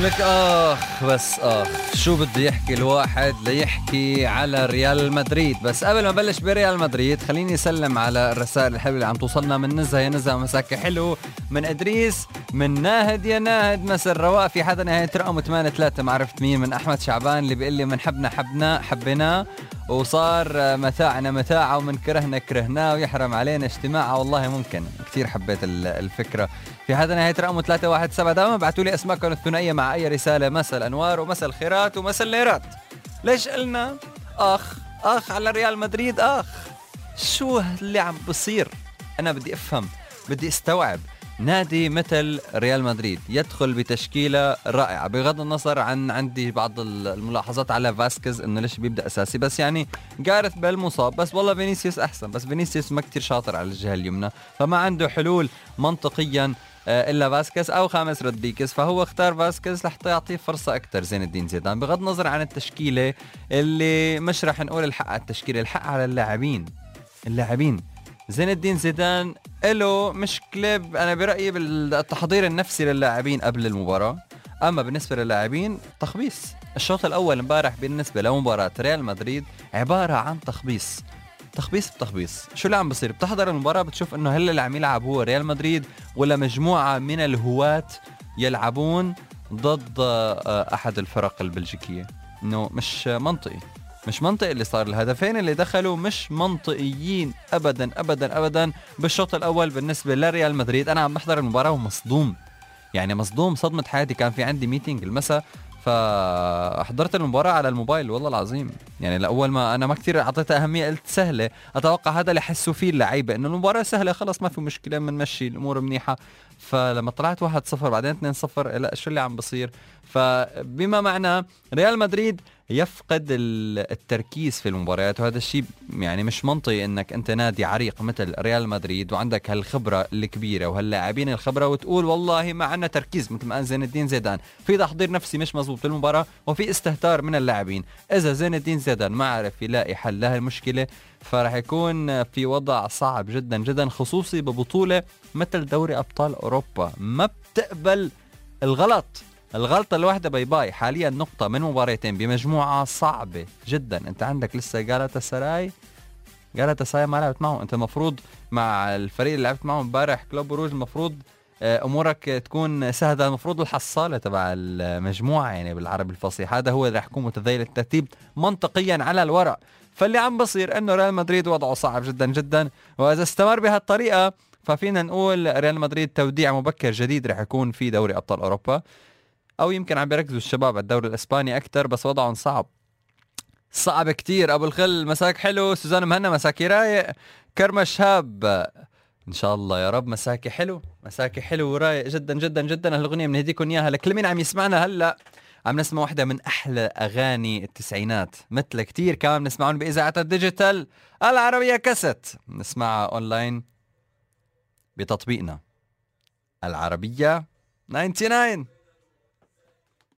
لك أخ بس أخ شو بده يحكي الواحد ليحكي على ريال مدريد؟ بس قبل ما بلش بريال مدريد خليني أسلم على الرسائل الحلوة اللي عم توصلنا من نزهة. يا نزهة مساكي حلو. من إدريس من ناهد. يا ناهد مسا الرواق في حدا نهاية رقم 8 3 ما عرفت مين من أحمد شعبان اللي بيقول لي من حبنا حبنا حبيناه وصار متاعنا متاعه ومن كرهنا كرهناه ويحرم علينا اجتماعه. والله ممكن. كثير حبيت الفكرة. في هذا نهاية رقم 317 دائما ابعثوا لي اسماءكم الثنائيه مع أي رسالة. مساء الأنوار ومساء الخيرات ومساء الليرات. ليش قلنا أخ؟ أخ على ريال مدريد أخ. شو اللي عم بصير؟ أنا بدي أفهم. بدي أستوعب. نادي مثل ريال مدريد يدخل بتشكيلة رائعة بغض النظر عن عندي بعض الملاحظات على فاسكيز إنه ليش بيبدأ أساسي بس يعني جاريث بيل مصاب بس والله فينيسيوس أحسن بس فينيسيوس ما كتير شاطر على الجهة اليمنى فما عنده حلول منطقيا آه، إلا فاسكيز أو خاميس رودريغيز فهو اختار فاسكيز لحتى يعطيه فرصة أكثر زين الدين زيدان. بغض النظر عن التشكيلة اللي مش رح نقول الحق على التشكيلة الحق على اللاعبين اللاعبين. زين الدين زيدان له مشكلة أنا برأيي بالتحضير النفسي للاعبين قبل المباراة. أما بالنسبة للاعبين تخبيص. الشوط الأول امبارح بالنسبة لمباراة ريال مدريد عبارة عن تخبيص. تخبيص بتخبيص. شو اللي عم بصير؟ بتحضر المباراة بتشوف إنه هل اللي عم يلعب هو ريال مدريد ولا مجموعة من الهواة يلعبون ضد آه، أحد الفرق البلجيكية. إنه مش منطقي. مش منطقي اللي صار. الهدفين اللي دخلوا مش منطقيين ابدا ابدا ابدا. بالشوط الأول بالنسبة لريال مدريد أنا عم بحضر المباراة ومصدوم. يعني مصدوم صدمة حياتي. كان في عندي ميتينج المساء فحضرت المباراة على الموبايل. والله العظيم يعني لأول ما أنا ما كثير أعطيتها أهمية قلت سهلة. أتوقع هذا اللي حسوا فيه اللعيبة إنه المباراة سهلة خلص ما في مشكلة بنمشي الأمور منيحة. فلما طلعت 1-0 بعدين 2-0 لا شو اللي عم بصير؟ فبما معنى ريال مدريد يفقد التركيز في المباريات. وهذا الشيء يعني مش منطقي إنك أنت نادي عريق مثل ريال مدريد وعندك هالخبرة الكبيرة وهاللاعبين الخبرة وتقول والله ما عندنا تركيز مثل ما قال زين الدين زيدان. في تحضير نفسي مش مزبوط في المباراة وفي استهتار من اللاعبين. إذا زين الدين زيدان ما عرف يلاقي حل لها المشكلة فراح يكون في وضع صعب جدا جدا خصوصي ببطولة مثل دوري أبطال أوروبا. ما بتقبل الغلط. الغلطة الواحدة bye bye. حاليا نقطة من مباراتين بمجموعة صعبة جدا. أنت عندك لسه جالتا سراي. جالتا سراي ما لعبت معهم. أنت المفروض مع الفريق اللي لعبت معهم امبارح كلوب بروج المفروض آه، أمورك تكون سهلة. المفروض الحصالة تبع المجموعة يعني بالعربي الفصيح. هذا هو اللي راح يكون متذيل الترتيب منطقيا على الورق. فاللي عم بصير إنه ريال مدريد وضعه صعب جدا جدا. وإذا استمر بهالطريقة ففينا نقول ريال مدريد توديع مبكر جديد رح يكون في دوري أبطال أوروبا. أو يمكن عم بيركزوا الشباب على الدوري الإسباني أكثر بس وضعهم صعب. صعب كتير. أبو الخل مساك حلو. سوزان مهنا مساكي رايق. كرمة شهاب إن شاء الله يا رب مساكي حلو. مساكي حلو ورايق جدا جدا جدا. هالأغنية بنهديكم إياها لكل مين عم يسمعنا هلأ. عم نسمع واحدة من أحلى أغاني التسعينات. مثل كتير كمان بنسمعهم بإذاعة ال digital. العربية كاسيت. نسمعها أونلاين بتطبيقنا. العربية 99